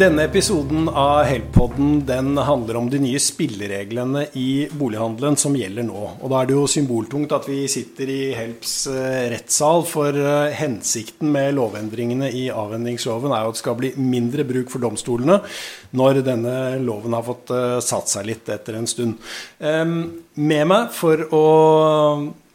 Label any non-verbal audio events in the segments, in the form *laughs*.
Denne episoden av Help-podden den handler om de nye spillereglene i bolighandelen som gjelder nå. Og Da er det jo symboltungt at vi sitter i Helps eh, rettssal, for eh, hensikten med lovendringene i avhendingsloven er jo at det skal bli mindre bruk for domstolene når denne loven har fått eh, satt seg litt etter en stund. Med meg for å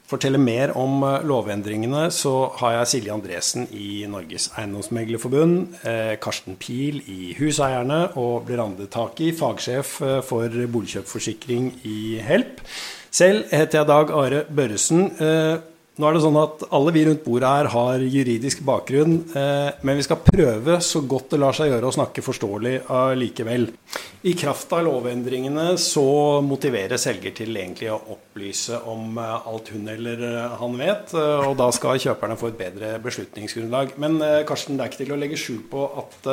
fortelle mer om eh, lovendringene, så har jeg Silje Andresen i Norges Eiendomsmeglerforbund, eh, Karsten Pil i Huseierne og Blerande Taki, fagsjef eh, for boligkjøpforsikring i Help. Selv heter jeg Dag Are Børresen. Nå er det sånn at Alle vi rundt bordet her har juridisk bakgrunn, eh, men vi skal prøve så godt det lar seg gjøre å snakke forståelig likevel. I kraft av lovendringene så motiverer selger til egentlig å opplyse om eh, alt hun eller eh, han vet, og da skal kjøperne få et bedre beslutningsgrunnlag. Men Karsten, det er ikke til å legge skjul på at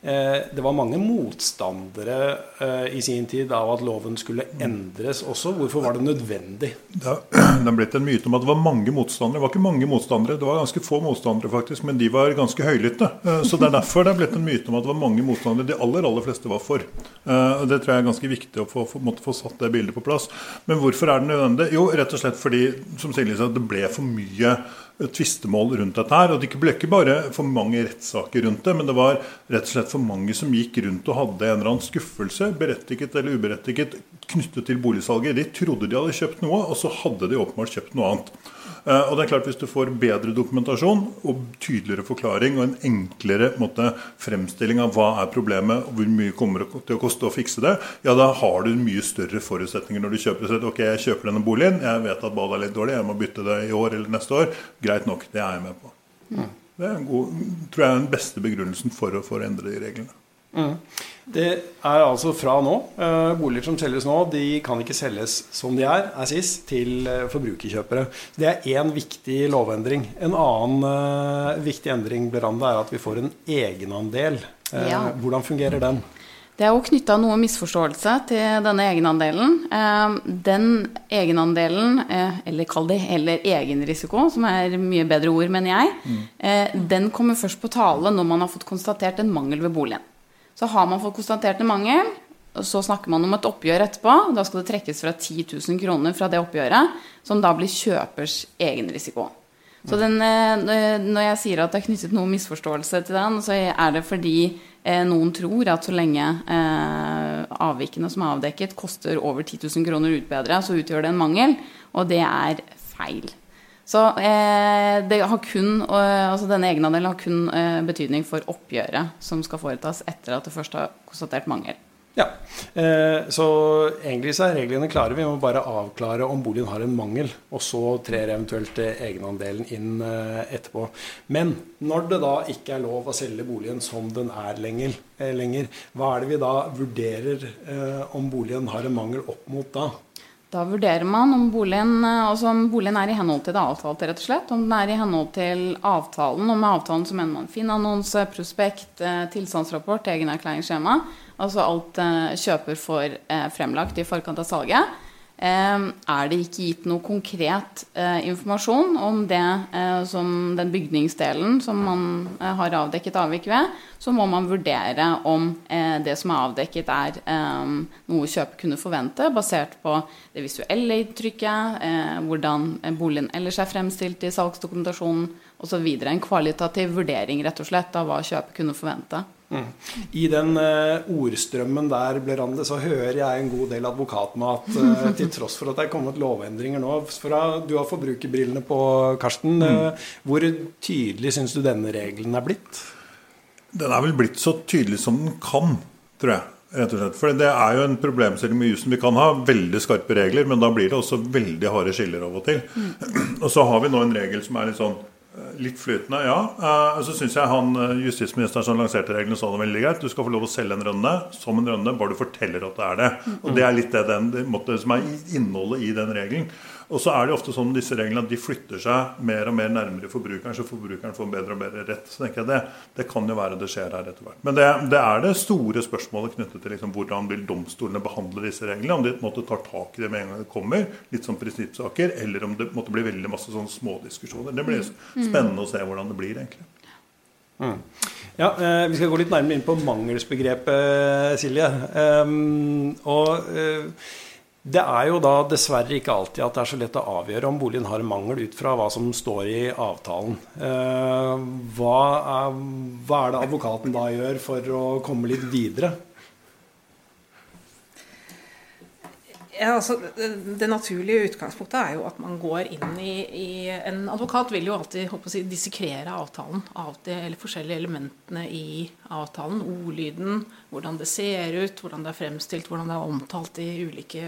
det var mange motstandere i sin tid av at loven skulle endres også. Hvorfor var det nødvendig? *clears throat* Det har blitt en myte om at det var mange motstandere. Det var ikke mange motstandere, det var ganske få motstandere, faktisk, men de var ganske høylytte. Eh, så det er derfor det er blitt en myte om at det var mange motstandere. De aller aller fleste var for. Eh, det tror jeg er ganske viktig å få, få satt det bildet på plass. Men hvorfor er det nødvendig? Jo, rett og slett fordi som Silje det ble for mye tvistemål rundt dette her. Og det ble ikke bare for mange rettssaker rundt det, men det var rett og slett for mange som gikk rundt og hadde en eller annen skuffelse, berettiget eller uberettiget, knyttet til boligsalget. De trodde de hadde kjøpt noe, og så hadde de åpenbart kjøpt noe annet. Eh, og det er klart Hvis du får bedre dokumentasjon og tydeligere forklaring og en enklere måte, fremstilling av hva er problemet og hvor mye kommer det til å koste å fikse det, ja da har du mye større forutsetninger når du kjøper. Så, ok, jeg kjøper denne boligen, jeg vet at badet er litt dårlig, jeg må bytte det i år eller neste år. Greit nok, det er jeg med på. Mm. Det er god, tror jeg er den beste begrunnelsen for å, få endre de reglene. Mm. Det er altså fra nå. Uh, boliger som selges nå, de kan ikke selges som de er, er sist, til uh, forbrukerkjøpere. Det er én viktig lovendring. En annen uh, viktig endring Beranda, er at vi får en egenandel. Ja. Hvordan fungerer den? Det er jo knytta noe misforståelse til denne egenandelen. Den egenandelen, eller kall det heller egenrisiko, som er mye bedre ord, mener jeg, mm. den kommer først på tale når man har fått konstatert en mangel ved boligen. Så har man fått konstatert en mangel, og så snakker man om et oppgjør etterpå. Da skal det trekkes fra 10 000 kroner fra det oppgjøret, som da blir kjøpers egenrisiko. Så den, eh, når jeg sier at det er knyttet noe misforståelse til den, så er det fordi eh, noen tror at så lenge eh, avvikene som er avdekket, koster over 10 000 kroner utbedre, så utgjør det en mangel. Og det er feil. Så eh, kun, altså denne egenandelen har kun eh, betydning for oppgjøret som skal foretas etter at det først har konstatert mangel. Ja, eh, Så egentlig så er reglene klare. Vi må bare avklare om boligen har en mangel. Og så trer eventuelt egenandelen inn eh, etterpå. Men når det da ikke er lov å selge boligen som den er lenger, eh, lenger hva er det vi da vurderer eh, om boligen har en mangel opp mot da? Da vurderer man om boligen, altså om boligen, er i henhold til det avtalte, rett og slett. Om den er i henhold til avtalen. Og med avtalen så mener man Finn-annonse, prospekt, eh, tilstandsrapport, egenerklæringsskjema. Altså alt eh, kjøper får fremlagt i forkant av salget. Ehm, er det ikke gitt noe konkret eh, informasjon om det eh, som den bygningsdelen som man eh, har avdekket avvik ved, så må man vurdere om det som er avdekket, er ehm, noe kjøper kunne forvente, basert på det visuelle inntrykket, hvordan boligen ellers er fremstilt i salgsdokumentasjonen osv. En kvalitativ vurdering rett og slett av hva kjøper kunne forvente. Mm. I den uh, ordstrømmen der Blerande, så hører jeg en god del advokatmat. Uh, *laughs* til tross for at det er kommet lovendringer nå. Fra, du har forbrukerbrillene på, Karsten. Uh, hvor tydelig syns du denne regelen er blitt? Den er vel blitt så tydelig som den kan, tror jeg. Rett og slett. For det er jo en problemstilling med jussen. Vi kan ha veldig skarpe regler, men da blir det også veldig harde skiller av og til. Mm. *clears throat* Og så har vi nå en regel som er litt sånn Litt flytende, ja. Uh, så syns jeg han eh, justisministeren som lanserte reglene, sa det veldig greit. Du skal få lov å selge en rønne som en rønne, bare du forteller at det er det. Og Det er litt det, den, det som er innholdet i den regelen. Og så er det ofte sånn disse reglene at de flytter seg mer og mer nærmere forbrukeren, så forbrukeren får bedre og bedre rett. Så tenker jeg Det, det kan jo være det skjer her etter hvert. Men det, det er det store spørsmålet knyttet til liksom, hvordan vil domstolene behandle disse reglene. Om de måtte tar tak i det med en gang det kommer, litt som prinsippsaker, eller om det måtte bli veldig masse sånn smådiskusjoner. Det blir mm. spennende å se hvordan det blir, egentlig. Mm. Ja, eh, Vi skal gå litt nærmere inn på mangelsbegrepet, Silje. Um, og uh, det er jo da dessverre ikke alltid at det er så lett å avgjøre om boligen har mangel ut fra hva som står i avtalen. Uh, hva, er, hva er det advokaten da gjør for å komme litt videre? Ja, altså, det naturlige utgangspunktet er jo at man går inn i, i En advokat vil jo alltid håper å si, dissekrere avtalen, av de eller forskjellige elementene i avtalen. Ordlyden, hvordan det ser ut, hvordan det er fremstilt, hvordan det er omtalt i ulike,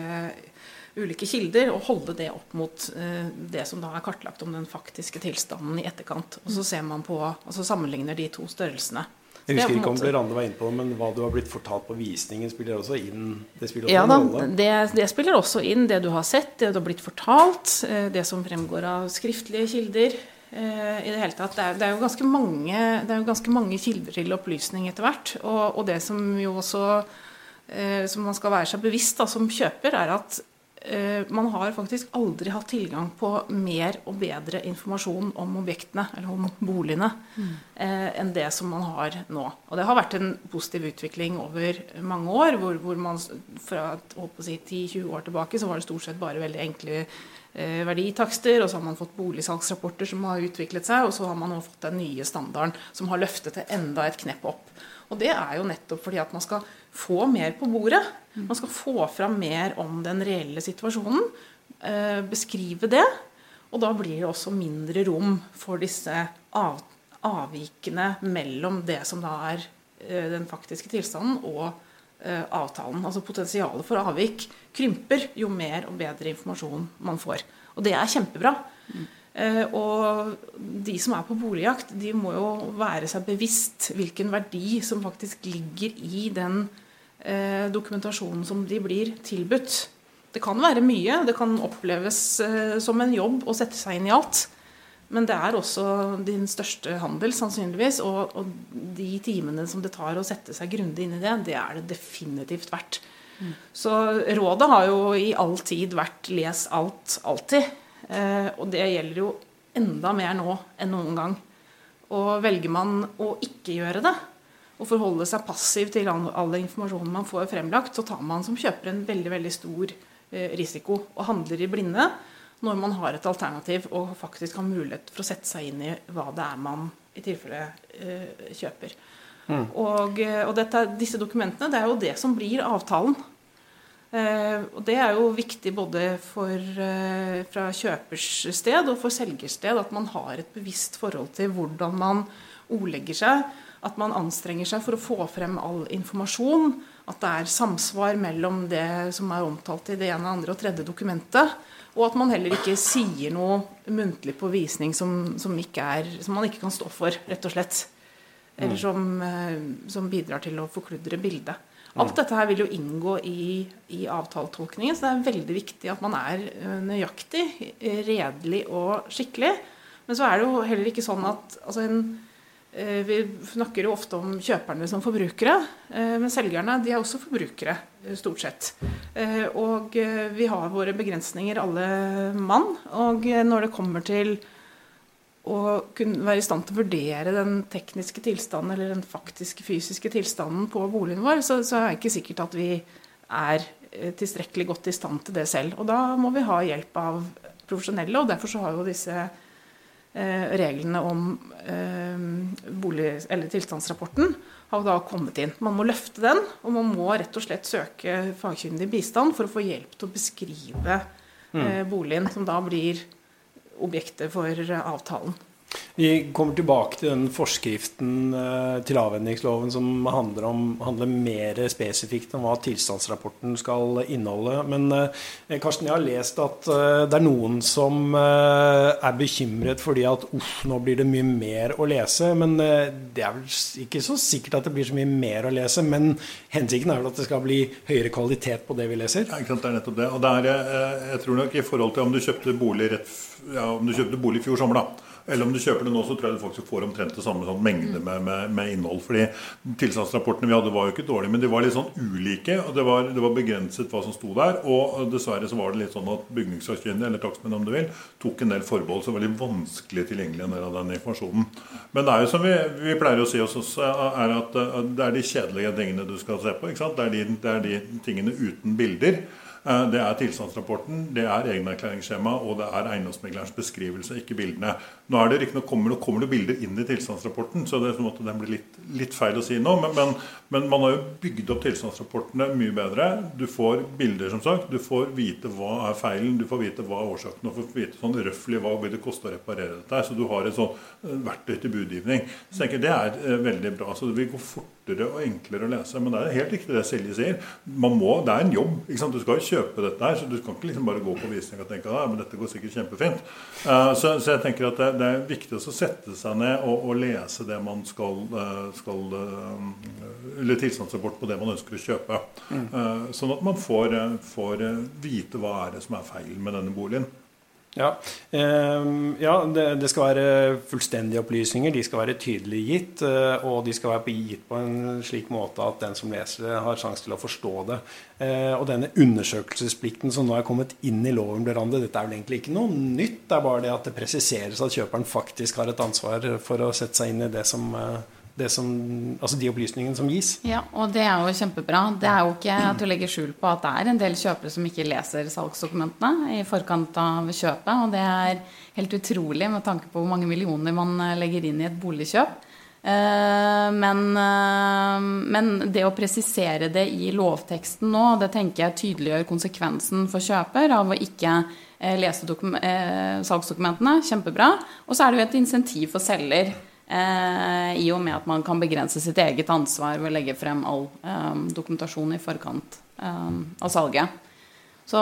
ulike kilder. Og holde det opp mot eh, det som da er kartlagt om den faktiske tilstanden i etterkant. Og så ser man på, altså sammenligner de to størrelsene. Jeg husker ikke om Rande var inne på det, men hva du har blitt fortalt på visningen, spiller også inn? Det spiller også ja, da, det, det, spiller også inn det du har sett, det du har blitt fortalt, eh, det som fremgår av skriftlige kilder. Eh, I Det hele tatt, det er, det er, jo, ganske mange, det er jo ganske mange kilder til opplysning etter hvert. Og, og, det som jo også eh, som man skal være seg bevisst da, som kjøper, er at man har faktisk aldri hatt tilgang på mer og bedre informasjon om objektene, eller om boligene, mm. enn det som man har nå. Og det har vært en positiv utvikling over mange år, hvor, hvor man fra si, 10-20 år tilbake så var det stort sett bare veldig enkle eh, verditakster, og så har man fått boligsalgsrapporter som har utviklet seg, og så har man nå fått den nye standarden som har løftet det enda et knepp opp. Og det er jo nettopp fordi at man skal få mer på bordet. Man skal få fram mer om den reelle situasjonen. Eh, beskrive det. Og da blir det også mindre rom for disse av, avvikene mellom det som da er eh, den faktiske tilstanden, og eh, avtalen. Altså potensialet for avvik krymper jo mer og bedre informasjon man får. Og det er kjempebra. Eh, og de som er på boligjakt, de må jo være seg bevisst hvilken verdi som faktisk ligger i den eh, dokumentasjonen som de blir tilbudt. Det kan være mye. Det kan oppleves eh, som en jobb å sette seg inn i alt. Men det er også din største handel, sannsynligvis. Og, og de timene som det tar å sette seg grundig inn i det, det er det definitivt verdt. Mm. Så rådet har jo i all tid vært les alt, alltid. Eh, og det gjelder jo enda mer nå enn noen gang. Og velger man å ikke gjøre det, og forholde seg passiv til all informasjonen man får fremlagt, så tar man som kjøper en veldig veldig stor eh, risiko og handler i blinde når man har et alternativ og faktisk har mulighet for å sette seg inn i hva det er man i tilfelle eh, kjøper. Mm. Og, og dette, disse dokumentene det er jo det som blir avtalen. Eh, og Det er jo viktig både for, eh, fra kjøpers sted og for selgers sted at man har et bevisst forhold til hvordan man ordlegger seg. At man anstrenger seg for å få frem all informasjon. At det er samsvar mellom det som er omtalt i det ene, andre og tredje dokumentet. Og at man heller ikke sier noe muntlig på visning som, som, er, som man ikke kan stå for, rett og slett. Eller mm. som, eh, som bidrar til å forkludre bildet. Alt dette her vil jo inngå i, i avtaletolkningen, så det er veldig viktig at man er eh, nøyaktig, redelig og skikkelig. Men så er det jo heller ikke sånn at altså en, eh, Vi snakker jo ofte om kjøperne som forbrukere, eh, men selgerne de er også forbrukere, stort sett. Og vi har våre begrensninger, alle mann. Og når det kommer til å kunne være i stand til å vurdere den tekniske tilstanden eller den faktiske fysiske tilstanden på boligen vår, så, så er det ikke sikkert at vi er eh, tilstrekkelig godt i stand til det selv. Og da må vi ha hjelp av profesjonelle, og derfor så har jo disse eh, reglene om eh, bolig, eller tilstandsrapporten har da kommet inn. Man må løfte den, og man må rett og slett søke fagkyndig bistand for å få hjelp til å beskrive mm. eh, boligen, som da blir objektet for avtalen. Vi kommer tilbake til den forskriften eh, til avhendingsloven som handler, om, handler mer spesifikt om hva tilstandsrapporten skal inneholde. Men eh, Karsten, jeg har lest at eh, det er noen som er bekymret fordi at uff, nå blir det mye mer å lese. Men det er vel ikke så sikkert at det blir så mye mer å lese. Men hensikten er vel at det skal bli høyere kvalitet på det vi leser? Ja, ikke sant, det er nettopp det. Og det er, jeg tror nok i forhold til om du kjøpte bolig, rett, ja, om du kjøpte bolig i fjor sommer, da Eller om du kjøper det nå, så tror jeg du faktisk får omtrent det samme sånn mengde med, med, med, innhold. Fordi tilstandsrapportene vi hadde, var jo ikke dårlige, men de var litt sånn ulike. og Det var, det var begrenset hva som sto der. Og dessverre så var det litt sånn at bygningssakkyndige, eller takstmenn om du vil, tok en del forbehold som var veldig vanskelig tilgjengelig en del av den informasjonen. Men det er jo som vi, vi pleier å si oss også, er at det er de kjedelige tingene du skal se på. ikke sant? Det er de, det er de tingene uten bilder. Eh, det er tilstandsrapporten, det er egenerklæringsskjema og det er eiendomsmeglerens beskrivelse, ikke bildene. Nå er det riktignok kommer, kommer det bilder inn i tilstandsrapporten, så det, måte, den blir litt, litt, feil å si nå. Men, men, men, man har jo bygd opp tilstandsrapportene mye bedre. Du får bilder, som sagt. Du får vite hva er feilen, du får vite hva er årsaken, og får vite sånn røftlig hva vil det koste å reparere dette. Så du har et sånn eh, verktøy til budgivning. Så jeg tenker Det er eh, veldig bra. så det vil gå fortere og enklere å lese. Men det er helt riktig det Silje sier. Man må, det er en jobb. ikke sant? Du skal jo kjøpe dette her. Så du kan ikke liksom bare gå på visning og tenke at dette går sikkert kjempefint. Uh, så, så, jeg tenker at det, det er viktig å sette seg ned og, og lese det man skal, uh, skal uh, Eller tilstandsrapport på det man ønsker å kjøpe. Mm. sånn at man får, får vite hva er det som er feilen med denne boligen. Ja, ehm, ja det, det, skal være fullstendige opplysninger. De skal være tydelig gitt. Eh, og de skal være gitt på en slik måte at den som leser det, har sjanse til å forstå det. Eh, og denne undersøkelsesplikten som nå er kommet inn i loven, Berande, dette er vel egentlig ikke noe nytt. Det er bare det at det presiseres at kjøperen faktisk har et ansvar for å sette seg inn i det som eh, som, altså de opplysningene som gis. Ja, og det er jo kjempebra. Det er jo ikke til å legge skjul på at det er en del kjøpere som ikke leser salgsdokumentene i forkant av kjøpet. Og det er helt utrolig med tanke på hvor mange millioner man eh, legger inn i et boligkjøp. Eh, men, eh, men det å presisere det i lovteksten nå, det tenker jeg tydeliggjør konsekvensen for kjøper av å ikke lese salgsdokumentene. Kjempebra. Og så er det jo et insentiv for selger I og med at man kan begrense sitt eget ansvar ved å legge frem all eh, dokumentasjon i forkant eh, av salget. Så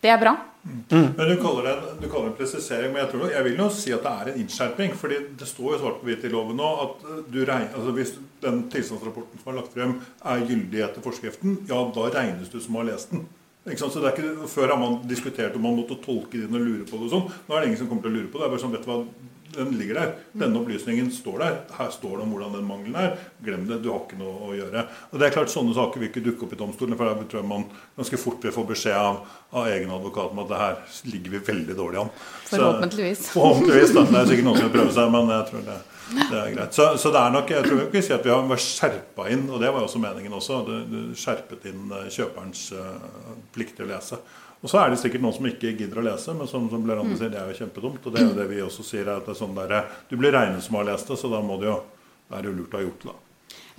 det er bra. Mm. Men du kaller, det, du kaller det en presisering, men jeg, tror, jeg vil jo si at det er en innskjerping. fordi det står jo svart på hvitt i loven nå at du regner, altså hvis den tilstandsrapporten som er lagt frem, er gyldig etter forskriften, ja, da regnes du som å ha lest den. Så det er ikke, Før har man diskutert om man måtte tolke den og lure på det. og sånn. Nå er det ingen som kommer til å lure på det. det er bare sånn, vet du hva, den ligger der. Denne opplysningen står der. Her står det om hvordan den mangelen er. Glem det. Du har ikke noe å gjøre. Og det er klart Sånne saker vil ikke dukke opp i domstolene. For da tror jeg man ganske fort vil få beskjed av, av egen advokat om at det her ligger vi veldig dårlig an. Forhåpentligvis. Så, forhåpentligvis da. Det er sikkert noen som vil prøve seg, men jeg tror det, det er greit. Så, så, det er nok, jeg tror ikke si at vi har skjerpa inn, og det var jo også meningen også, det, det skjerpet inn eh, kjøperens uh, plikt til å lese. Og så er det sikkert noen som ikke gidder å lese, men som, som Lerande mm. sier, det er jo kjempedumt. Og det er jo det vi også sier, at det er sånn der, du blir regnet som har lest det, så da må det jo være lurt å ha gjort det.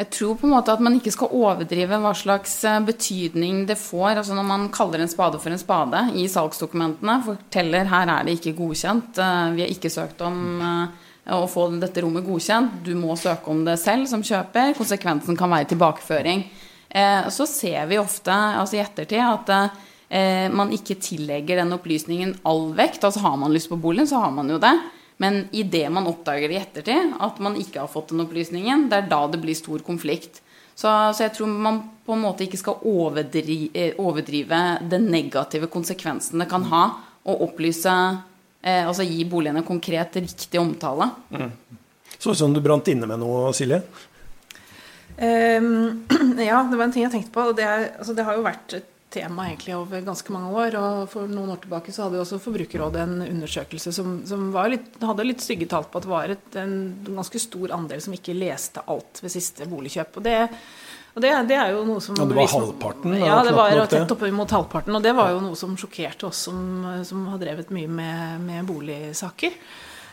Jeg tror på en måte at man ikke skal overdrive hva slags eh, betydning det får. altså Når man kaller en spade for en spade i salgsdokumentene, forteller her er det ikke godkjent, eh, vi har ikke søkt om eh, å få dette rommet godkjent, du må søke om det selv som kjøper, konsekvensen kan være tilbakeføring. Så ser vi ofte altså i ettertid at eh, man ikke tillegger den opplysningen all vekt. Altså har man lyst på boligen, så har man jo det. Men idet man oppdager i ettertid at man ikke har fått den opplysningen, det er da det blir stor konflikt. Så, så jeg tror man på en måte ikke skal overdrive, eh, overdrive den negative konsekvensen det kan ha å opplyse eh, Altså gi boligen en konkret, riktig omtale. Mm. Så ut som du brant inne med noe, Silje? Um, *clears throat* ja, det var en ting jeg tenkte på. og det, er, altså det har jo vært et tema egentlig over ganske mange år. og For noen år tilbake så hadde jo også Forbrukerrådet en undersøkelse som, som litt, hadde litt stygge tall på at det var et, en ganske stor andel som ikke leste alt ved siste boligkjøp. og det og det, det, er jo noe som Ja, Det var halvparten? Ja, det var tett oppimot halvparten. Og det var jo noe som sjokkerte oss som, som har drevet mye med, med boligsaker.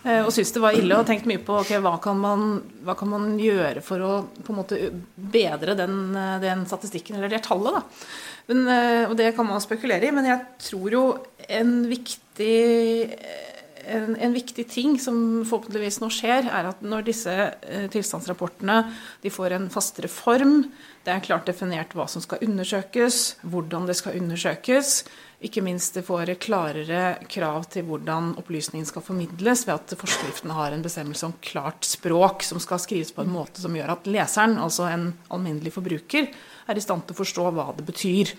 Eh, og syntes det var ille og tenkt mye på okay, hva, kan man, hva kan man gjøre for å på en måte bedre den, den statistikken, eller det tallet. da. Men, eh, og det kan man spekulere i, men jeg tror jo en viktig, en, en viktig ting som forhåpentligvis nå skjer, er at når disse eh, tilstandsrapportene de får en fastere form, det er klart definert hva som skal undersøkes, hvordan det skal undersøkes. Ikke minst det får klarere krav til hvordan opplysningen skal formidles, ved at forskriften har en bestemmelse om klart språk som skal skrives på en måte som gjør at leseren, altså en alminnelig forbruker, er i stand til å forstå hva det betyr.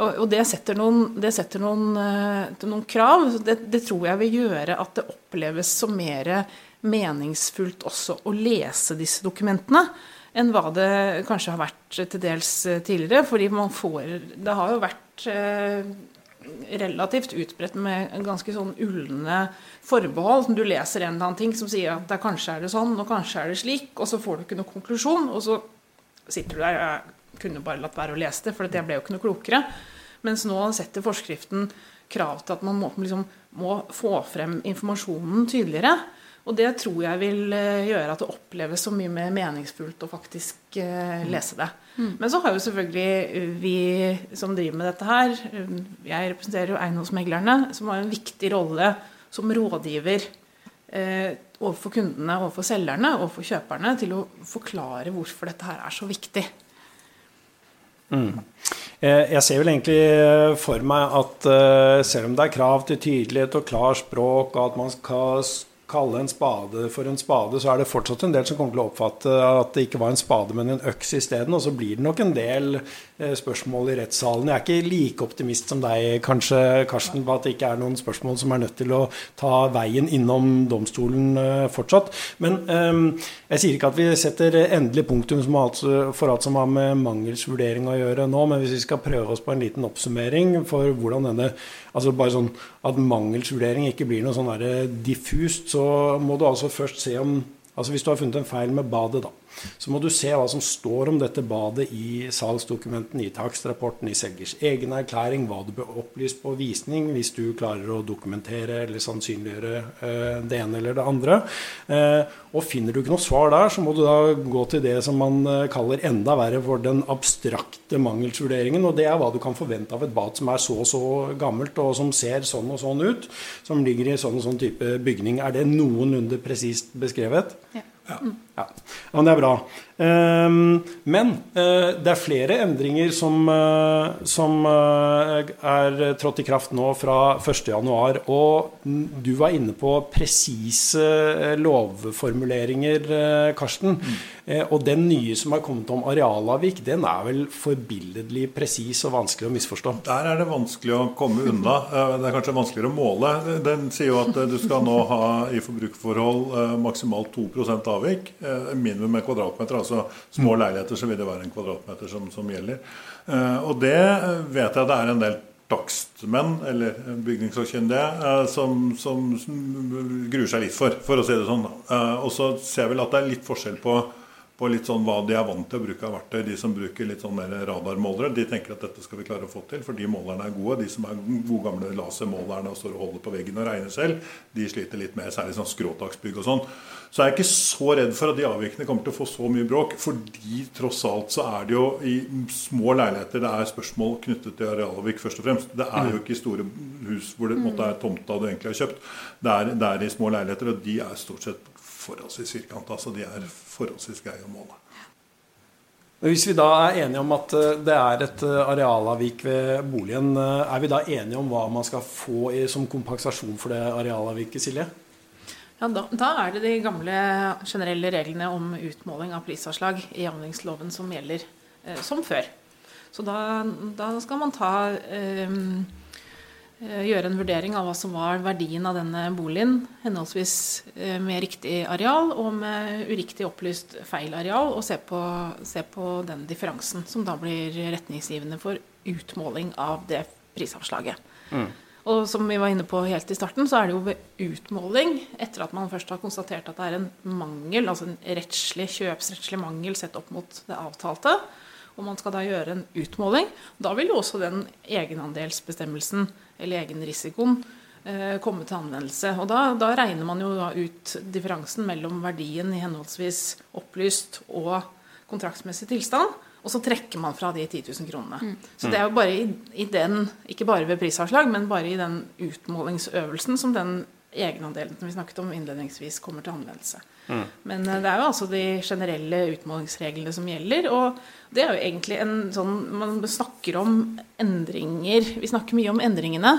Og, og det setter noen, det setter noen, uh, noen krav. Det, det, tror jeg vil gjøre at det oppleves som mer meningsfullt også å lese disse dokumentene enn hva det kanskje har vært til dels tidligere. Fordi man får Det har jo vært uh, relativt utbredt med ganske sånn ulne forbehold. Du leser en eller annen ting som sier at kanskje er det sånn, og kanskje er det slik, og så får du ikke noen konklusjon, og så sitter du der kunne bare latt være å lese det, for jeg ble jo ikke noe klokere. Mens nå setter forskriften krav til at man må, liksom, må få frem informasjonen tydeligere. Og det tror jeg vil eh, gjøre at det oppleves så mye mer meningsfullt å faktisk uh, lese det. Mm. Men så har jo selvfølgelig vi som driver med dette her Jeg representerer jo eiendomsmeglerne, som har en viktig rolle som rådgiver overfor kundene, overfor selgerne, overfor kjøperne, til å forklare hvorfor dette her er så viktig. Mm. Jeg ser vel egentlig for meg at selv om det er krav til tydelighet og klar språk, og at man skal kalle en spade for en spade, så er det fortsatt en del som kommer til å oppfatte at det ikke var en spade, men en øks isteden. Og så blir det nok en del eh, spørsmål i rettssalen. Jeg er ikke like optimist som deg, kanskje, Karsten, på at det ikke er noen spørsmål som er nødt til å ta veien innom domstolen eh, fortsatt. Men um, jeg sier ikke at vi setter endelig punktum for alt som har med mangelsvurdering å gjøre nå, men hvis vi skal prøve oss på en liten oppsummering for hvordan denne Altså bare sånn at mangelsvurdering ikke blir noe sånn diffust, så må du altså først se om Altså Hvis du har funnet en feil med badet, da, så må du se hva som står om dette badet i salgsdokumentene, i takstrapporten, i selgers egen erklæring, hva du bør opplyse på visning hvis du klarer å dokumentere eller sannsynliggjøre eh, det ene eller det andre. Eh, og finner du ikke noe svar der, så må du da gå til det som man eh, kaller enda verre for den abstrakte mangelsvurderingen. Og det er hva du kan forvente av et bad som er så og så gammelt, og som ser sånn og sånn ut, som ligger i sånn og sånn type bygning. Er det noenlunde presist beskrevet? Ja. Ja. Ja. Men det er bra. Ehm, men eh, det er flere endringer som, eh, som eh, er trådt i kraft nå fra 1.1. Og du var inne på presise lovformuleringer, Karsten. Mm. Og den nye som har kommet om arealavvik, den er vel forbilledlig presis og vanskelig å misforstå? Der er det vanskelig å komme unna. Det er kanskje vanskeligere å måle. Den sier jo at du skal nå ha i forbrukerforhold maksimalt 2% avvik. Minimum med kvadratmeter. altså små leiligheter, så vil det være en kvadratmeter som, som gjelder. Uh, og det vet jeg det er en del takstmenn, eller bygningssakkyndige, som, som, som, gruer seg litt for, for å si det sånn. Og så ser jeg vel at det er litt forskjell på på litt sånn hva de er vant til å bruke av verktøy. De som bruker litt sånn mer radarmålere, de tenker at dette skal vi klare å få til, for de målerne er gode. De som er gode gamle lasermålerne og står og holder på veggen og regner selv, de sliter litt mer, særlig sånn skråtaksbygg og sånn. Så jeg er ikke så redd for at de avvikene kommer til å få så mye bråk, fordi tross alt så er det jo i små leiligheter det er spørsmål knyttet til arealavvik først og fremst. Det er jo ikke i store hus hvor det måtte er tomta du egentlig har kjøpt. Det er, det er i små leiligheter, og de er stort sett forholdsvis firkanta. Så forholdsvis greie å måle. Hvis vi da er enige om at eh, det er et eh, arealavvik ved boligen, eh, er vi da enige om hva man skal få som kompensasjon for det arealavviket, Silje? Ja, da, da, er det de gamle generelle reglene om utmåling av prisavslag i jamningsloven som gjelder eh, som før. Så da, da, skal man ta Eh, gjøre en vurdering av hva som var verdien av denne boligen, henholdsvis eh, med riktig areal og med uriktig opplyst feil areal, og se på, se på den differansen, som da blir retningsgivende for utmåling av det prisavslaget. Mm. Og som vi var inne på helt i starten, så er det jo ved utmåling, etter at man først har konstatert at det er en mangel, altså en rettslig, kjøpsrettslig mangel sett opp mot det avtalte, og man skal da gjøre en utmåling, da vil jo også den egenandelsbestemmelsen eller egenrisikoen eh, komme til anvendelse. Og da, da, regner man jo ut differansen mellom verdien i henholdsvis opplyst og kontraktsmessig tilstand. Og så trekker man fra de 10 000 kronene. Mm. Så det er jo bare i, i, den, ikke bare ved prisavslag, men bare i den utmålingsøvelsen som den egenandelen som vi snakket om innledningsvis, kommer til anvendelse. Men eh, det er jo altså de generelle utmålingsreglene som gjelder. Og det er jo egentlig en sånn Man snakker om endringer Vi snakker mye om endringene.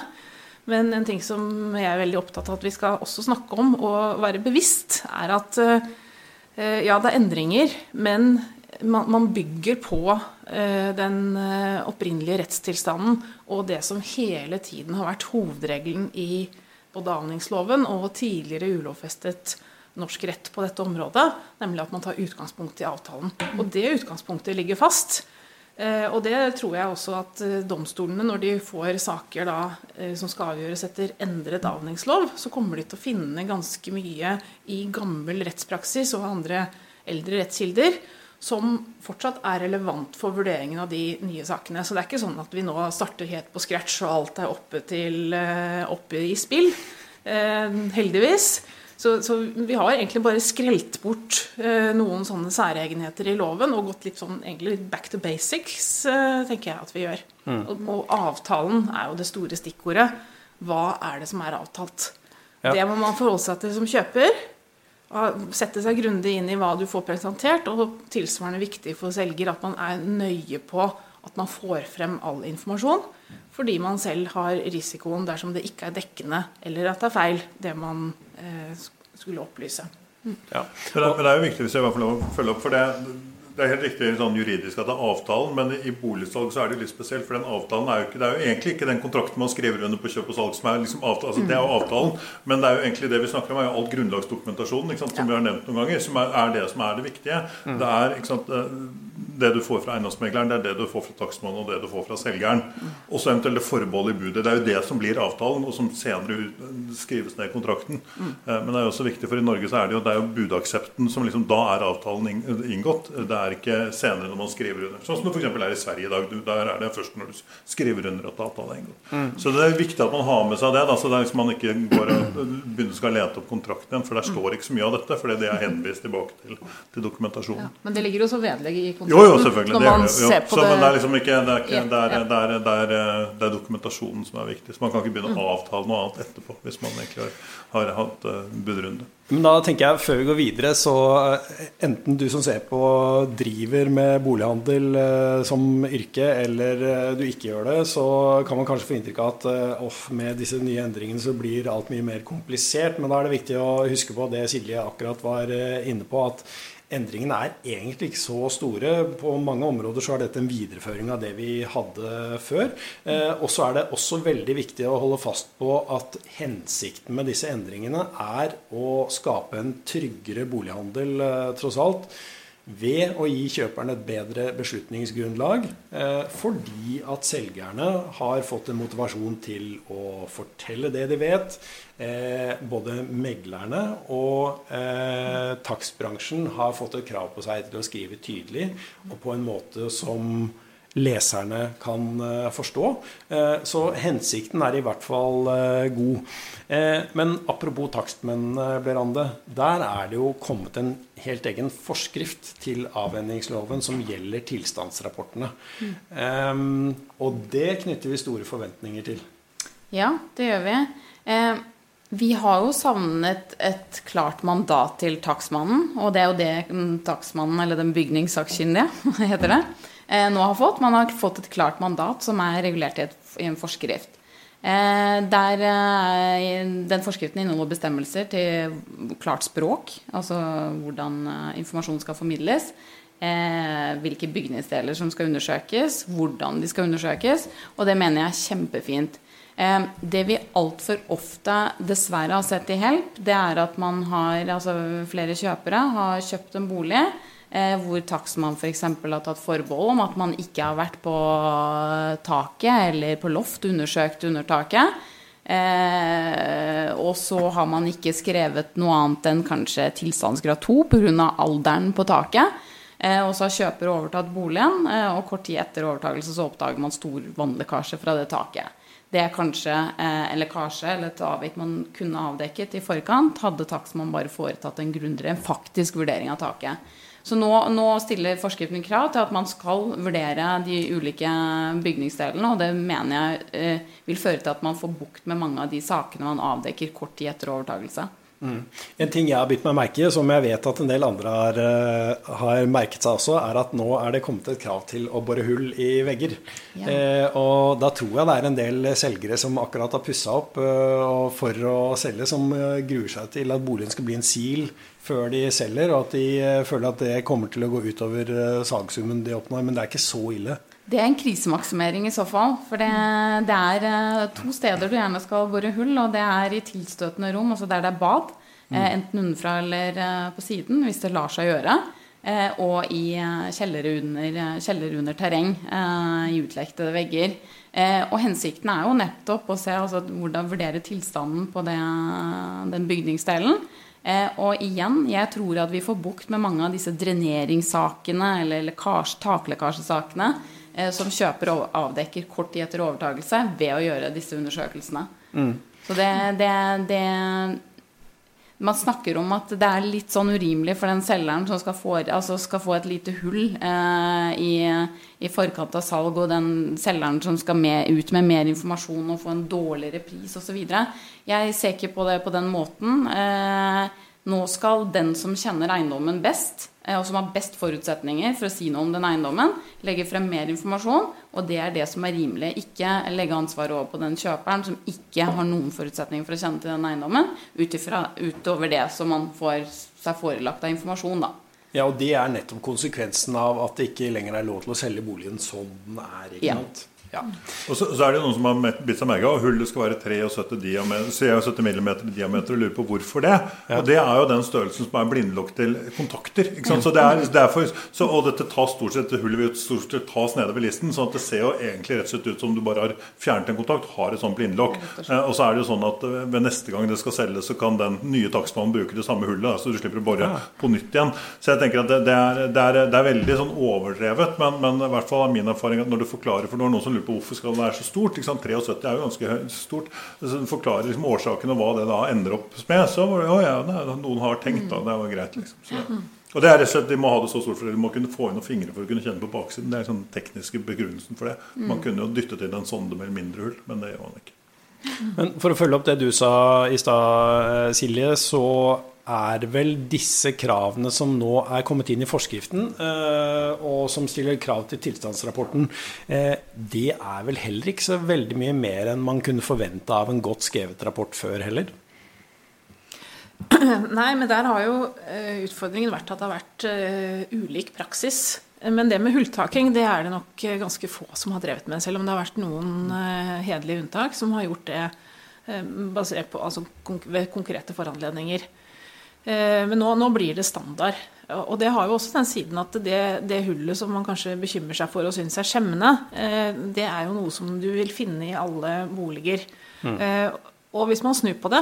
Men en ting som jeg er veldig opptatt av at vi skal også snakke om og være bevisst, er at eh, ja, det er endringer, men man, bygger på eh, den eh, opprinnelige rettstilstanden og det som hele tiden har vært hovedregelen i både avningsloven og tidligere ulovfestet norsk rett på dette området, nemlig at man tar utgangspunkt i avtalen. Og det utgangspunktet ligger fast. Eh, og det tror jeg også at eh, domstolene, når de får saker da, eh, som skal avgjøres etter endret avningslov, så kommer de til å finne ganske mye i gammel rettspraksis og andre eldre rettskilder som fortsatt er relevant for vurderingen av de nye sakene. Så det er ikke sånn at vi nå starter helt på scratch og alt er oppe, til, oppe i spill. Heldigvis. Så, så, vi har egentlig bare skrelt bort eh, noen sånne særegenheter i loven og gått litt sånn egentlig back to basics, eh, tenker jeg at vi gjør. Mm. Og, og, avtalen er jo det store stikkordet. Hva er det som er avtalt? Ja. Det må man forholde seg til som kjøper. Sette seg grundig inn i hva du får presentert, og tilsvarende viktig for selger at man er nøye på at man får frem all informasjon. Fordi man selv har risikoen dersom det ikke er dekkende eller at det er feil, det man Eh, skulle opplyse. Mm. Ja. Men, det, men, det, er jo viktig hvis jeg får lov å følge opp. for det det er helt riktig sånn juridisk at det er avtalen, men i boligsalg så er det litt spesielt. For den avtalen er jo ikke, det er jo egentlig ikke den kontrakten man skriver under på kjøp og salg som er liksom avtalen. Altså, det er jo avtalen, men det er jo egentlig det vi snakker om, er jo all grunnlagsdokumentasjonen som ja. vi har nevnt noen ganger, som er, er, det som er det viktige. Mm. Det er ikke sant, det du får fra eiendomsmegleren, det er det du får fra takstmannen og det du får fra selgeren. Og så eventuelt det forbeholdet i budet. Det er jo det som blir avtalen, og som senere skrives ned i kontrakten. Mm. Men det er jo også viktig, for i Norge så er det jo, det er jo budaksepten som liksom Da er avtalen inngått. Det er ikke senere når man skriver under. Sånn som det f.eks. er i Sverige i dag. Der er det først når du skriver under at avtalen er inngått. Mm. Så det er viktig at man har med seg det. Da, så det er liksom man ikke går og begynner skal lete opp kontrakten, for der står ikke så mye av dette. For det er henvist tilbake til, til dokumentasjonen. Ja, men det ligger også vedlegg i kontrakten? Jo, jo, selvfølgelig. Det, det, jo. Så, det... Men det er liksom ikke, det er, ikke, det, er, det, er, det, er, er dokumentasjonen som er viktig. Så man kan ikke begynne å mm. avtale noe annet etterpå hvis man egentlig har, har hatt uh, budrunde. Men da tenker jeg, før vi går videre, så eh, enten du som ser på driver med bolighandel uh, som yrke, eller uh, du ikke gjør det, så kan man kanskje få inntrykk av at off, med disse nye endringene så blir alt mye mer komplisert. Men da er det viktig å huske på det Silje akkurat var inne på, at endringene er egentlig ikke så store. På mange områder så er dette en videreføring av det vi hadde før. Eh, og så er det også veldig viktig å holde fast på at hensikten med disse endringene er å skape en tryggere bolighandel, eh, tross alt ved å gi kjøperen et bedre beslutningsgrunnlag, eh, fordi at selgerne har fått en motivasjon til å fortelle det de vet. Eh, både meglerne og eh, takstbransjen har fått et krav på seg til å skrive tydelig og på en måte som leserne kan eh, forstå. Eh, så hensikten er i hvert fall eh, god. Men apropos takstmennene, Berande. Der er det jo kommet en helt egen forskrift til avhendingsloven som gjelder tilstandsrapportene. Mm. Og det knytter vi store forventninger til. Ja, det gjør vi. Vi har jo savnet et klart mandat til takstmannen, og det er jo det takstmannen, eller den bygningssakkyndige, *laughs* heter det, Eh, nå har fått. Man har fått et klart mandat som er regulert i, en forskrift. Eh, der, eh, den forskriften inneholder bestemmelser til klart språk, altså hvordan informasjon skal formidles. hvilke bygningsdeler som skal undersøkes, hvordan de skal undersøkes. Og det mener jeg er kjempefint. Det vi altfor ofte dessverre har sett i Help, det er at man har, altså flere kjøpere har kjøpt en bolig Eh, hvor takstmann f.eks. har tatt forbehold om at man ikke har vært på taket eller på loft undersøkt under taket. Eh, og så har man ikke skrevet noe annet enn kanskje tilstandsgrad 2 pga. alderen på taket. Eh, og så har kjøper overtatt boligen, eh, og kort tid etter overtakelse så oppdager man stor vannlekkasje fra det taket. Det er kanskje eh, en lekkasje eller et avvik man kunne avdekket i forkant, hadde takstmann bare foretatt en grundigere, en faktisk vurdering av taket. Så nå, nå, stiller forskriften krav til at man skal vurdere de ulike bygningsdelene, og det mener jeg eh, vil føre til at man får bukt med mange av de sakene man avdekker kort tid etter overtakelse. Mm. En ting jeg har bitt meg merke i, som jeg vet at en del andre har, uh, har, merket seg også, er at nå er det kommet et krav til å bore hull i vegger. Ja. Eh, og da tror jeg det er en del selgere som akkurat har pussa opp eh, for å selge, som gruer seg til at boligen skal bli en sil før de selger, og at de føler at det kommer til å gå utover salgssummen de oppnår. Men det er ikke så ille. Det er en krisemaksimering i så fall. For det, det, er eh, to steder du gjerne skal bore hull, og det er i tilstøtende rom, altså der det er bad. Mm. Eh, enten underfra eller eh, på siden, hvis det lar seg gjøre. Og i kjellere under, kjeller under terreng, i utlektede vegger. Og hensikten er jo nettopp å se altså, hvordan vurdere tilstanden på det, den bygningsdelen. og igjen, jeg tror at vi får bukt med mange av disse dreneringssakene eller taklekkasjesakene Eh, som kjøper og avdekker kort tid etter overtakelse ved å gjøre disse undersøkelsene. Mm. Så det, det, det, Man snakker om at det er litt sånn urimelig for den selgeren som skal få, altså skal få et lite hull eh, i, i, forkant av salg, og den selgeren som skal med, ut med mer informasjon og få en dårligere pris osv. Jeg ser ikke på det på den måten. Eh, nå skal den som kjenner eiendommen best, Eh, og som har best forutsetninger for å si noe om den eiendommen, legge frem mer informasjon, og det er det som er rimelig. Ikke legge ansvaret over på den kjøperen som ikke har noen forutsetninger for å kjenne til den eiendommen, utover det som man får seg forelagt av informasjon, da. Ja, og det er nettopp konsekvensen av at det ikke lenger er lov til å selge boligen som den er. ikke sant? Ja. Ja. Og så, så, er det noen som har bitt seg merke at hullet skal være 73, diameter, mm i diameter og lurer på hvorfor det. Ja. Og det er jo den størrelsen som er blindlokk til kontakter. Så det er, derfor, så, og dette tas stort sett, hullet vil stort sett tas nede ved listen, sånn at det ser jo egentlig rett og slett ut som du bare har fjernet en kontakt, har et sånt blindlokk. Eh, og så er det jo sånn at eh, ved neste gang det skal selges, så kan den nye takstmannen bruke det samme hullet, så du slipper å bore ja. på nytt igjen. Så jeg tenker at det, det, er, det, er, det er, veldig sånn overdrevet, men, men, i hvert fall er min erfaring at når du forklarer for noen som lurer på hvorfor skal det være så stort. 73 er jo ganske stort. Så du forklarer liksom årsaken og hva det da ender opp med. Så var det jo ja, noen har tenkt da, det var greit. liksom. Så, og det er rett og slett, De må ha det så stort for. De må kunne få inn noen fingre for å kunne kjenne på baksiden. Det er sånn tekniske begrunnelsen for det. Man kunne jo dyttet inn en sonde med mindre hull, men det gjør man ikke. Men For å følge opp det du sa i stad, Silje, så er vel disse kravene som nå er kommet inn i forskriften, eh, og som stiller krav til tilstandsrapporten, eh, det er vel heller ikke så veldig mye mer enn man kunne forvente av en godt skrevet rapport før heller? *clears throat* Nei, men der har jo eh, utfordringen vært at det har vært ulik praksis. Men det med hulltaking det er det nok ganske få som har drevet med. Selv om det har vært noen hederlige unntak som har gjort det basert på altså, ved konkrete foranledninger. Eh, men nå, nå, blir det standard. Og det har jo også den siden at det, det, hullet som man kanskje bekymrer seg for og syns er skjemmende, eh, det er jo noe som du vil finne i alle boliger. Mm. Eh, og hvis man snur på det,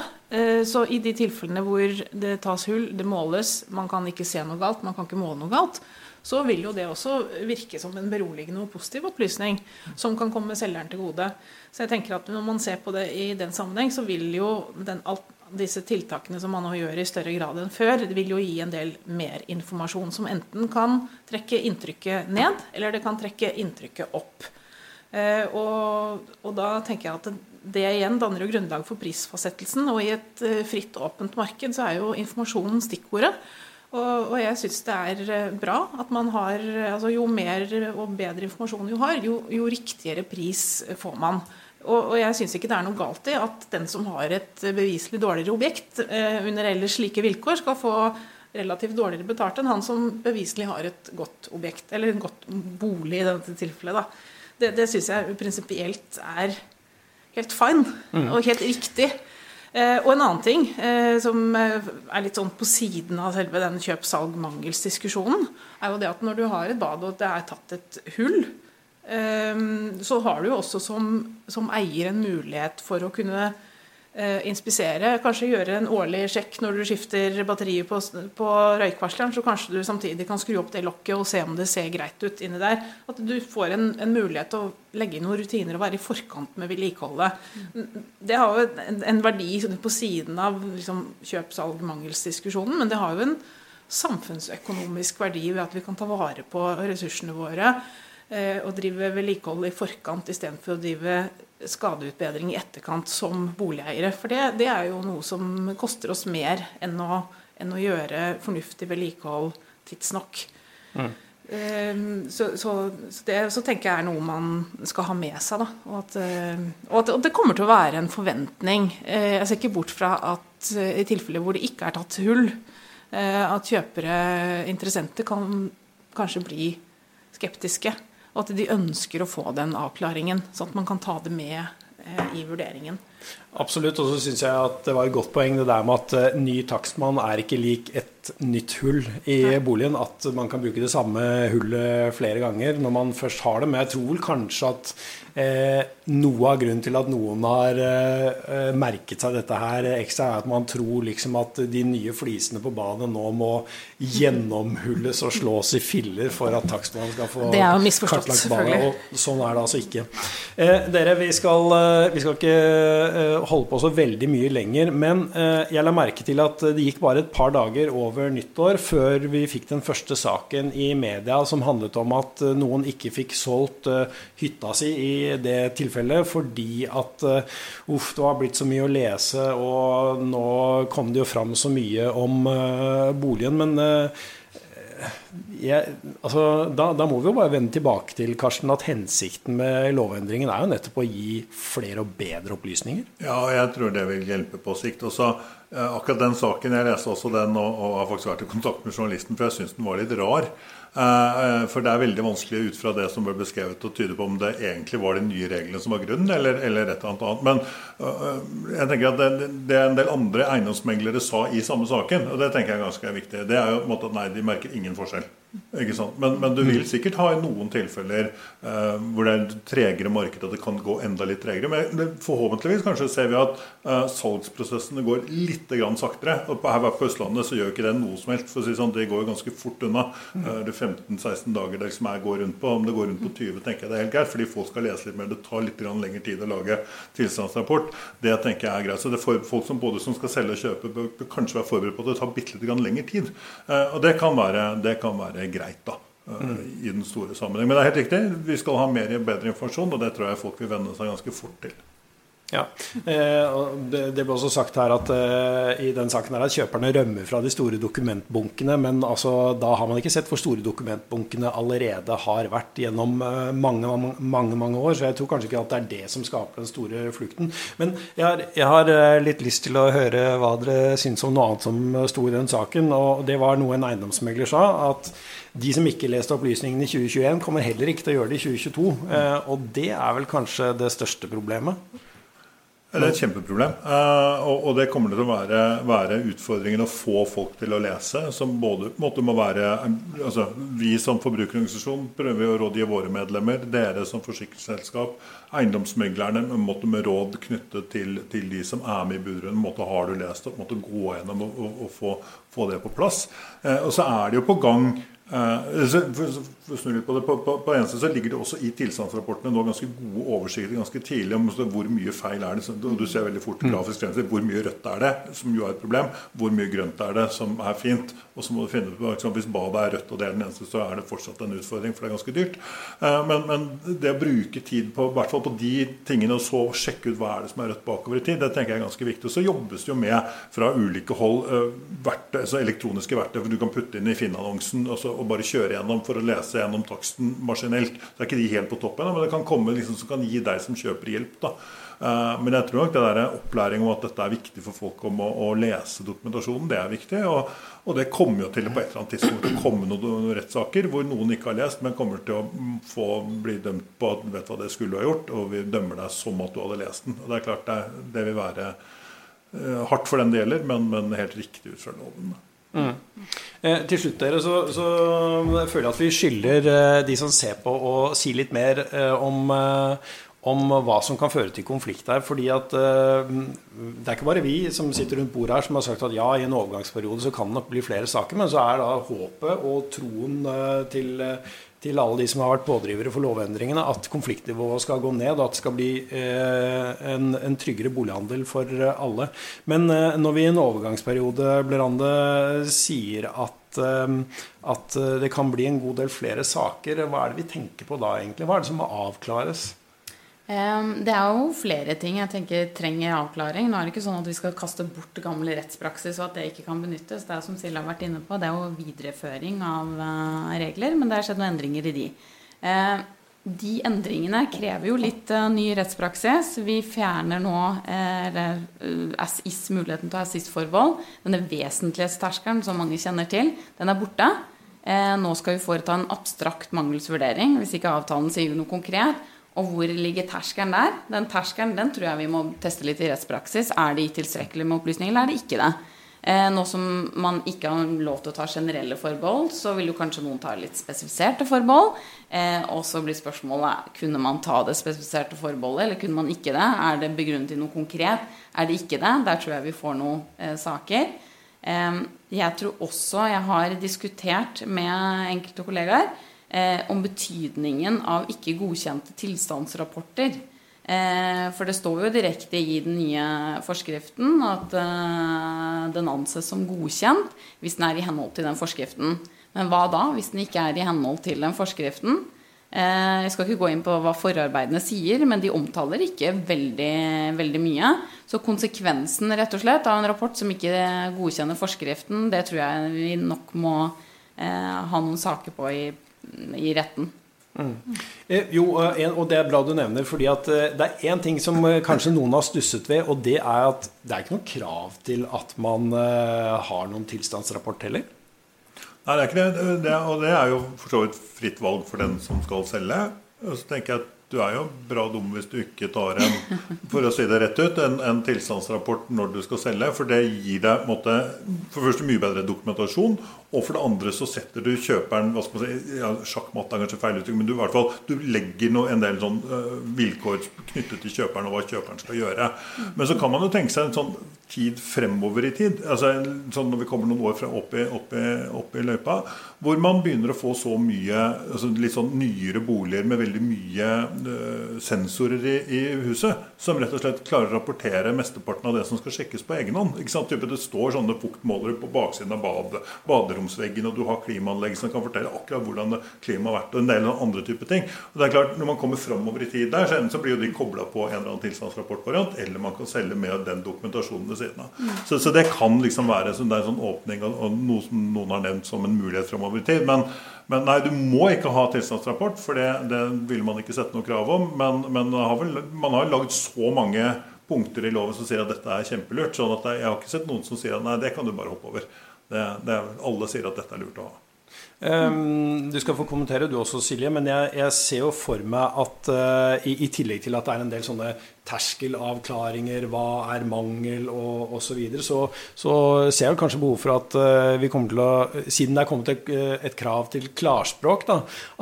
så i de tilfellene hvor det tas hull, det måles, man kan ikke se noe galt, man kan ikke måle noe galt, så vil jo det også virke som en beroligende og positiv opplysning som kan komme selgeren til gode. Så jeg tenker at når man ser på det i den sammenheng, så vil jo den alt disse tiltakene som man nå gjør i større grad enn før, det vil jo gi en del mer informasjon som enten kan trekke inntrykket ned, eller det kan trekke inntrykket opp. Eh, og, og, da tenker jeg at det igjen danner jo grunnlag for prisfastsettelsen. Og i et eh, fritt, åpent marked så er jo informasjonen stikkordet. Og, og jeg syns det er eh, bra at man har altså Jo mer og bedre informasjon du har, jo, jo riktigere pris får man. Og, og jeg syns ikke det er noe galt i at den som har et beviselig dårligere objekt eh, under ellers slike vilkår, skal få relativt dårligere betalt enn han som beviselig har et godt objekt, eller en godt bolig i dette tilfellet. Da. Det, det syns jeg prinsipielt er helt fine mm. og helt riktig. Eh, og en annen ting eh, som eh, er litt sånn på siden av selve den kjøp-salg-mangelsdiskusjonen, er jo det at når du har et bad og det er tatt et hull, så har du jo også som, som eier en mulighet for å kunne eh, inspisere. Kanskje gjøre en årlig sjekk når du skifter batteriet på, på røykvarsleren. Så kanskje du samtidig kan skru opp det lokket og se om det ser greit ut inni der. At du får en, en mulighet til å legge inn noen rutiner og være i forkant med vedlikeholdet. Det har jo en, en verdi på siden av liksom, kjøp, salg, mangelsdiskusjonen, men det har jo en samfunnsøkonomisk verdi ved at vi kan ta vare på ressursene våre. Eh, å drive vedlikehold i forkant istedenfor å drive skadeutbedring i etterkant som boligeiere. For det, det er jo noe som koster oss mer enn å, enn å gjøre fornuftig vedlikehold tidsnok. Mm. Ehm, så, så, så, det så tenker jeg er noe man skal ha med seg. Da. Og, at, eh, og at det kommer til å være en forventning. Eh, jeg ser ikke bort fra at i tilfeller hvor det ikke er tatt hull, at kjøpere, interessenter, kan kanskje bli skeptiske. Og at de ønsker å få den avklaringen, sånn at man kan ta det med i vurderingen. Absolutt. Og så syns jeg at det var et godt poeng det der med at uh, ny takstmann er ikke lik et nytt hull i boligen. At man kan bruke det samme hullet flere ganger når man først har det. Men jeg tror vel kanskje at Eh, noe av grunnen til at noen har eh, merket seg dette her ekstra, er at man tror liksom at de nye flisene på badet nå må gjennomhulles og slås i filler for at takstmannen skal få det er kartlagt badet. Og sånn er det altså ikke. Eh, dere, vi skal, eh, vi skal, ikke eh, holde på så veldig mye lenger, men eh, jeg la merke til at det gikk bare et par dager over nyttår før vi fikk den første saken i media som handlet om at noen ikke fikk solgt hytta si i det tilfellet fordi at uff, det har blitt så mye å lese, og nå kom det jo fram så mye om boligen. Men jeg, altså, da, da, må vi jo bare vende tilbake til Karsten, at hensikten med lovendringen er jo nettopp å gi flere og bedre opplysninger. Ja, jeg tror det vil hjelpe på sikt. Også, akkurat den saken, Jeg leste også den og, og har faktisk vært i kontakt med journalisten, for jeg syns den var litt rar. Eh, eh, for det er veldig vanskelig ut fra det som ble beskrevet, å tyde på om det egentlig var de nye reglene som var grunnen, eller, eller et eller annet. Men eh, jeg tenker at det, det en del andre eiendomsmeglere sa i samme saken, og det tenker jeg er ganske viktig, det er jo på en måte at nei, de merker ingen forskjell. Ikke? Men, men, du vil mm. sikkert ha i noen tilfeller eh, hvor det er et tregere marked, at det kan gå enda litt tregere. Men forhåpentligvis kanskje ser vi at eh, salgsprosessene går litt grann saktere. Og her på Østlandet så gjør ikke det noe som helst. for å si sånn, Det går ganske fort unna. Mm. Eh, det 15-16 dager det som jeg går rundt på. Om det går rundt på 20, tenker jeg det er helt greit. Fordi folk skal lese litt mer. Det tar litt lengre tid å lage tilstandsrapport. Det tenker jeg er greit. Så det for folk som både som skal selge og kjøpe, bør kanskje være forberedt på at det tar bitte litt lengre tid. Eh, og det kan være, det kan være greit da, mm. i den store sammenheng. Men det er helt riktig, vi skal ha mer og bedre informasjon, og det tror jeg folk vil venne seg ganske fort til. Ja, eh, Det ble også sagt her at eh, i den saken her at kjøperne rømmer fra de store dokumentbunkene. Men altså, da har man ikke sett hvor store dokumentbunkene allerede har vært gjennom mange, mange mange år. Så jeg tror kanskje ikke at det er det som skaper den store flukten. Men jeg har, jeg har litt lyst til å høre hva dere syns om noe annet som sto i den saken. Og det var noe en eiendomsmegler sa. at de som ikke leste opplysningene i 2021, kommer heller ikke til å gjøre det i 2022. Eh, og det er vel kanskje det største problemet? Det er et kjempeproblem. Eh, og det kommer til å være, være utfordringen å få folk til å lese. Som både må være altså, Vi som forbrukerorganisasjon prøver å rådgi våre medlemmer. Dere som forsikringsselskap. Eiendomsmeglerne måtte med råd knyttet til, til, de som er med i budrunden. Måtte har du lest opp, måtte gå gjennom og, og, og få, få, det på plass. Eh, og så er det jo på gang Uh, for, for på, det, på, på, på en så ligger det også i tilstandsrapportene nå ganske gode oversikter ganske tidlig om hvor mye feil er det. Du ser veldig fort mm. grafisk grenser. Hvor mye rødt er det, som jo er et problem. Hvor mye grønt er det, som er fint. Og så må du finne ut liksom, Hvis badet er rødt og det er den eneste, så er det fortsatt en utfordring, for det er ganske dyrt. Uh, men, men, det å bruke tid på hvert fall på de tingene, og så sjekke ut hva er det som er rødt bakover i tid, det tenker jeg er ganske viktig. Og så jobbes det jo med fra ulike hold uh, verktøy, altså elektroniske verktøy for du kan putte inn i Finn-annonsen. og så og bare kjøre gjennom for å lese gjennom taksten maskinelt. Så er ikke de helt på toppen, men det kan komme liksom, som kan gi deg som kjøper hjelp. da. Uh, men jeg tror nok det der opplæring om at dette er viktig for folk om å, å lese dokumentasjonen, det er viktig. Og, og, det kommer jo til på et eller annet tidspunkt å komme noen rettssaker hvor noen ikke har lest, men kommer til å få, bli dømt på at vet hva det skulle du ha gjort, og vi dømmer deg som at du hadde lest den. Og Det er klart det, det vil være uh, hardt for den det gjelder, men, men helt riktig ut fra loven. Mm. Eh, til slutt dere, så, så, føler jeg at vi skylder eh, de som ser på, å si litt mer eh, om, eh, om hva som kan føre til konflikt her. fordi at eh, Det er ikke bare vi som sitter rundt bordet her som har sagt at ja, i en overgangsperiode så kan det nok bli flere saker. Men så er da håpet og troen eh, til til alle de som har vært pådrivere for lovendringene, at konfliktnivået skal gå ned, og at det skal bli eh, en, en, tryggere bolighandel for alle. Men eh, når vi i en overgangsperiode Blerande, sier at, eh, at det kan bli en god del flere saker, hva er det vi tenker på da egentlig? Hva er det som må avklares? Det er jo flere ting jeg tenker trenger avklaring. Nå er det ikke sånn at vi skal kaste bort gammel rettspraksis og at det ikke kan benyttes. Det er som Silje har vært inne på, det er jo videreføring av eh, regler, men det har skjedd noen endringer i de. Eh, de endringene krever jo litt ny rettspraksis. Vi fjerner nå eller, ASIS, muligheten til å ha SIS-forbehold. Denne vesentlighetsterskelen som mange kjenner til, den er borte. Nå skal vi foreta en abstrakt mangelsvurdering hvis ikke avtalen sier noe konkret. Og hvor ligger terskelen der? Den terskelen den tror jeg vi må teste litt i rettspraksis. Er det tilstrekkelig med opplysninger, eller er det ikke det? Eh, nå som man ikke har lov til å ta generelle forbehold, så vil jo kanskje noen ta litt spesifiserte forbehold. Eh, og så blir spørsmålet kunne man ta det spesifiserte forbeholdet, eller kunne man ikke det? Er det begrunnet i noe konkret? Er det ikke det? Der tror jeg vi får noen eh, saker. Eh, jeg tror også jeg har diskutert med enkelte kollegaer eh, om betydningen av ikke godkjente tilstandsrapporter. Eh, for det står jo direkte i den nye forskriften at eh, den anses som godkjent hvis den er i henhold til den forskriften. Men hva da, hvis den ikke er i henhold til den forskriften? Eh, jeg skal ikke gå inn på hva forarbeidene sier, men de omtaler ikke veldig, veldig mye. Så konsekvensen rett og slett av en rapport som ikke godkjenner forskriften, det tror jeg vi nok må eh, ha noen saker på i i retten. Mm. Eh, jo, eh, og det er bra du nevner, fordi at eh, det er én ting som kanskje noen har stusset ved, og det er at det er ikke noe krav til at man har noen tilstandsrapport heller. Nei, det er ikke det. det og det er jo for så vidt fritt valg for den som skal selge. Og så tenker jeg at du er jo bra dum hvis du ikke tar en for å si det rett ut, en, en tilstandsrapport når du skal selge. For det gir deg måtte, for først mye bedre dokumentasjon. Og for det andre så setter du kjøperen hva skal man si, ja, Sjakkmatt er kanskje feil uttrykk, men du, i hvert fall, du legger no, en del sånn, uh, vilkår knyttet til kjøperen og hva kjøperen skal gjøre. Men så kan man jo tenke seg en sånn tid fremover i tid. altså sånn Når vi kommer noen år fra opp i, opp, i, opp i, løypa, hvor man begynner å få så mye altså litt sånn nyere boliger med veldig mye uh, sensorer i, i, huset, som rett og slett klarer å rapportere mesteparten av det som skal sjekkes på egen hånd. ikke sant? Det står sånne fuktmålere på baksiden av bad, baderommet baderomsveggen, og du har klimaanlegg som kan fortelle akkurat hvordan klimaet har vært, og en del andre typer ting. Og det er klart, Når man kommer framover i tid der, så, så blir jo de kobla på en eller annen tilstandsrapportvariant, eller man kan selge med den dokumentasjonen ved siden av. Mm. Så, så, det kan liksom være så det er en sånn åpning og, og noe som noen har nevnt som en mulighet framover i tid. men men nei, du må ikke ha tilstandsrapport, for det, det vil man ikke sette noe krav om. Men, men har vel, man har lagd så mange punkter i loven som sier at dette er kjempelurt. sånn at jeg har ikke sett noen som sier at nei, det kan du bare hoppe over. Det, det er, alle sier at dette er lurt å ha. Um, du skal få kommentere du også, Silje, men jeg, jeg ser jo for meg at uh, i, i, tillegg til at det er en del sånne terskelavklaringer, hva er mangel og osv., så, videre, så så ser jeg kanskje behov for at uh, vi kommer til å Siden det er kommet et, uh, et krav til klarspråk, da,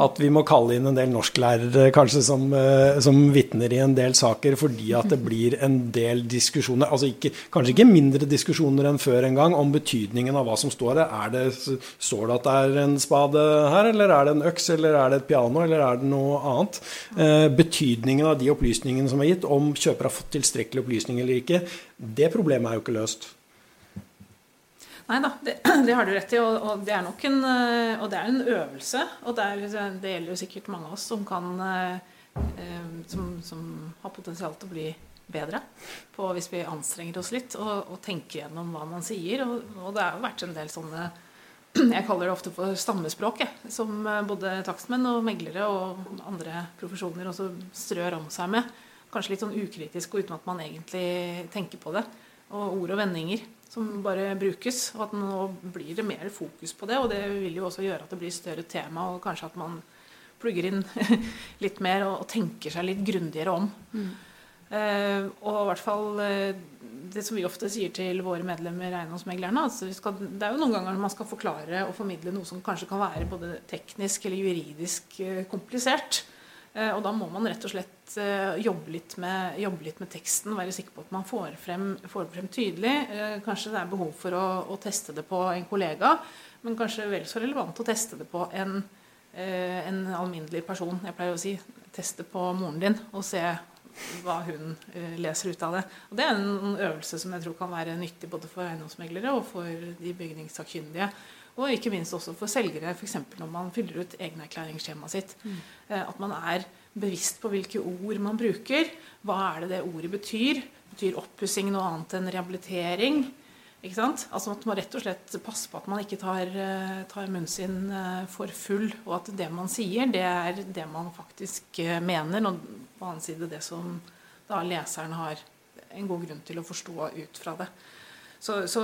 at vi må kalle inn en del norsklærere kanskje som, uh, som vitner i en del saker, fordi at det blir en del diskusjoner, altså ikke, kanskje ikke mindre diskusjoner enn før en gang, om betydningen av hva som står der. Er det, står det at det er en spade her, eller er det en øks, eller er det et piano, eller er det noe annet? betydningen av de opplysningene som er gitt, om kjøper har fått tilstrekkelig opplysning eller ikke, det problemet er jo ikke løst. Nei da, det, *clears throat* det, har du rett i. Og, og, det er nok en, eh, og det er en øvelse. Og det, er, det, gjelder jo sikkert mange av oss som kan eh, som, som, har potensial til å bli bedre på hvis vi anstrenger oss litt og, og tenker gjennom hva man sier. Og, og, det har jo vært en del sånne *clears throat* Jeg kaller det ofte for stammespråk, som eh, både takstmenn og meglere og andre profesjoner også strør om seg med kanskje litt sånn ukritisk og uten at man egentlig tenker på det. Og ord og vendinger som bare brukes. Og at nå blir det mer fokus på det. Og det vil jo også gjøre at det blir større tema, og kanskje at man plugger inn *laughs* litt mer og, tenker seg litt grundigere om. Mm. Uh, og i hvert fall uh, det som vi ofte sier til våre medlemmer eiendomsmeglerne altså skal, Det er jo noen ganger man skal forklare og formidle noe som kanskje kan være både teknisk eller juridisk uh, komplisert. Eh, og da må man rett og slett eh, jobbe litt med, jobbe litt med teksten, være sikker på at man får frem, får frem tydelig. Eh, kanskje det er behov for å, å, teste det på en kollega, men kanskje vel så relevant å teste det på en, en alminnelig person. Jeg pleier å si teste på moren din og se hva hun leser ut av det. Og Det er en øvelse som jeg tror kan være nyttig både for eiendomsmeglere og for de bygningssakkyndige. Og ikke minst også for selgere, f.eks. når man fyller ut egenerklæringsskjemaet sitt. Mm. At man er bevisst på hvilke ord man bruker. Hva er det det ordet betyr? Betyr oppussing noe annet enn rehabilitering? Ikke sant? Altså at man rett og slett passer på at man ikke tar, eh, tar munnen sin eh, for full, og at det man sier, det er det man faktisk eh, mener, og på annen side det som da leseren har en god grunn til å forstå ut fra det. Så, så,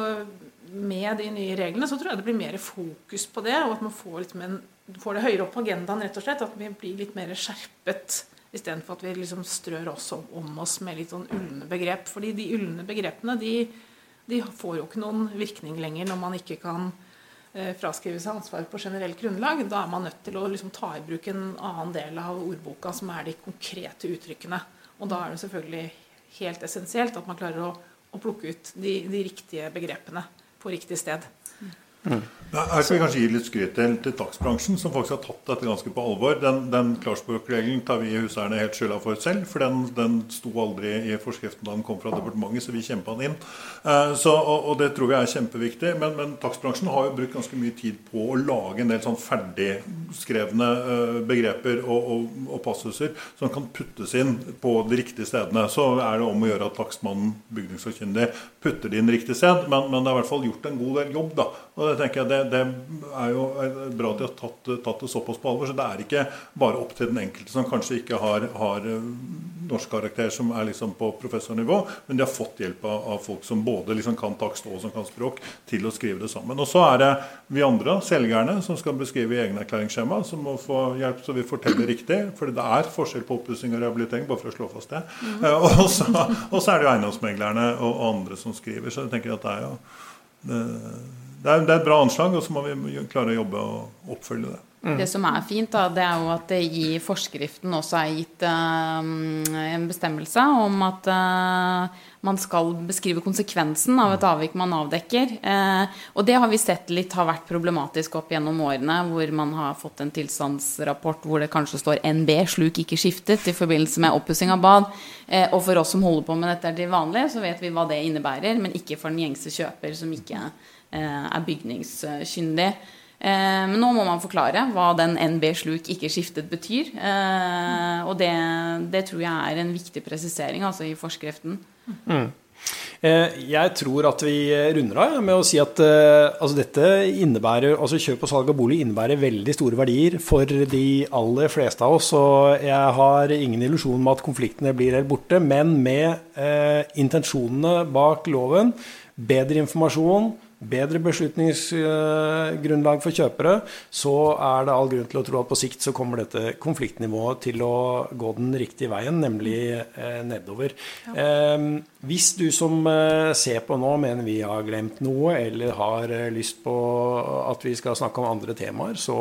med de nye reglene så tror jeg det blir mer fokus på det, og at man får, en, får det høyere opp på agendaen, rett og slett. At vi blir litt mer skjerpet istedenfor at vi liksom strør oss om, om oss med litt sånn ulne begrep. Fordi de ulne begrepene de de får jo ikke noen virkning lenger når man ikke kan eh, fraskrive seg ansvar på generelt grunnlag. Da er man nødt til å liksom ta i bruk en annen del av ordboka, som er de konkrete uttrykkene. Og da er det selvfølgelig helt essensielt at man klarer å, å plukke ut de, de, riktige begrepene på riktig sted. Her skal vi kanskje gi litt skryt til, til takstbransjen, som faktisk har tatt dette ganske på alvor. Den, den klarspråkregelen tar vi huseierne helt skylda for selv, for den, den sto aldri i forskriften da den kom fra departementet, så vi kjempa den inn. Eh, så, og, og, det tror vi er kjempeviktig. Men, men takstbransjen har jo brukt ganske mye tid på å lage en del sånn ferdigskrevne eh, begreper og, og, og, passuser som kan puttes inn på de riktige stedene. Så er det om å gjøre at takstmannen, bygningssakkyndig, putter det inn riktig sted, men, men det er i hvert fall gjort en god del jobb. da. Og det tenker jeg det, det er jo bra at de har tatt, tatt, det såpass på alvor. Så det er ikke bare opp til den enkelte som kanskje ikke har, har eh, norskkarakter som er liksom på professornivå, men de har fått hjelp av, av folk som både liksom kan takst og som kan språk, til å skrive det sammen. Og så er det vi andre, selgerne, som skal beskrive i egenerklæringsskjema, som må få hjelp så vi forteller riktig. For det er forskjell på oppussing og rehabilitering, bare for å slå fast det. Mm. Og, så, og, så, er det jo eiendomsmeglerne og, og andre som skriver. Så jeg tenker at det er jo det, det er, det er, et bra anslag, og så må vi klare å jobbe og oppfølge det. Mm. Det som er fint, da, det er jo at det i forskriften også er gitt uh, en bestemmelse om at uh, man skal beskrive konsekvensen av et avvik man avdekker. Uh, og det har vi sett litt har vært problematisk opp gjennom årene, hvor man har fått en tilstandsrapport hvor det kanskje står NB, sluk ikke skiftet, i forbindelse med oppussing av bad. og for oss som holder på med dette til vanlig, så vet vi hva det innebærer, men ikke for den gjengse kjøper som ikke Eh, er bygningskyndig. Eh, men nå må man forklare hva den NB sluk ikke skiftet betyr. Eh, og det, det tror jeg er en viktig presisering altså, i forskriften. Mm. Jeg tror at vi runder av med å si at altså dette innebærer, altså kjøp og salg av bolig innebærer veldig store verdier for de aller fleste av oss. Og jeg har ingen illusjon om at konfliktene blir helt borte. Men med eh, intensjonene bak loven, bedre informasjon, bedre beslutningsgrunnlag for kjøpere, så er det all grunn til å tro at på sikt så kommer dette konfliktnivået til å gå den riktige veien, nemlig eh, nedover. Ja. Eh, hvis du som eh, ser på nå mener vi har glemt noe, eller har eh, lyst på at vi skal snakke om andre temaer, så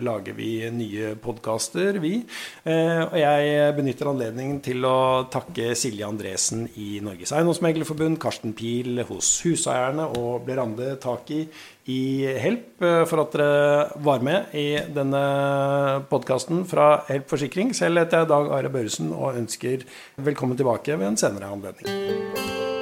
lager vi nye podkaster, vi. Eh, og jeg benytter anledningen til å takke Silje Andresen i Norges Eiendomsmeglerforbund, Karsten Pil hos Huseierne og blir Grande tak i i Help eh, for at dere var med i denne podkasten fra Help Forsikring. Selv heter jeg Dag Are Børresen og ønsker velkommen tilbake ved en senere anledning.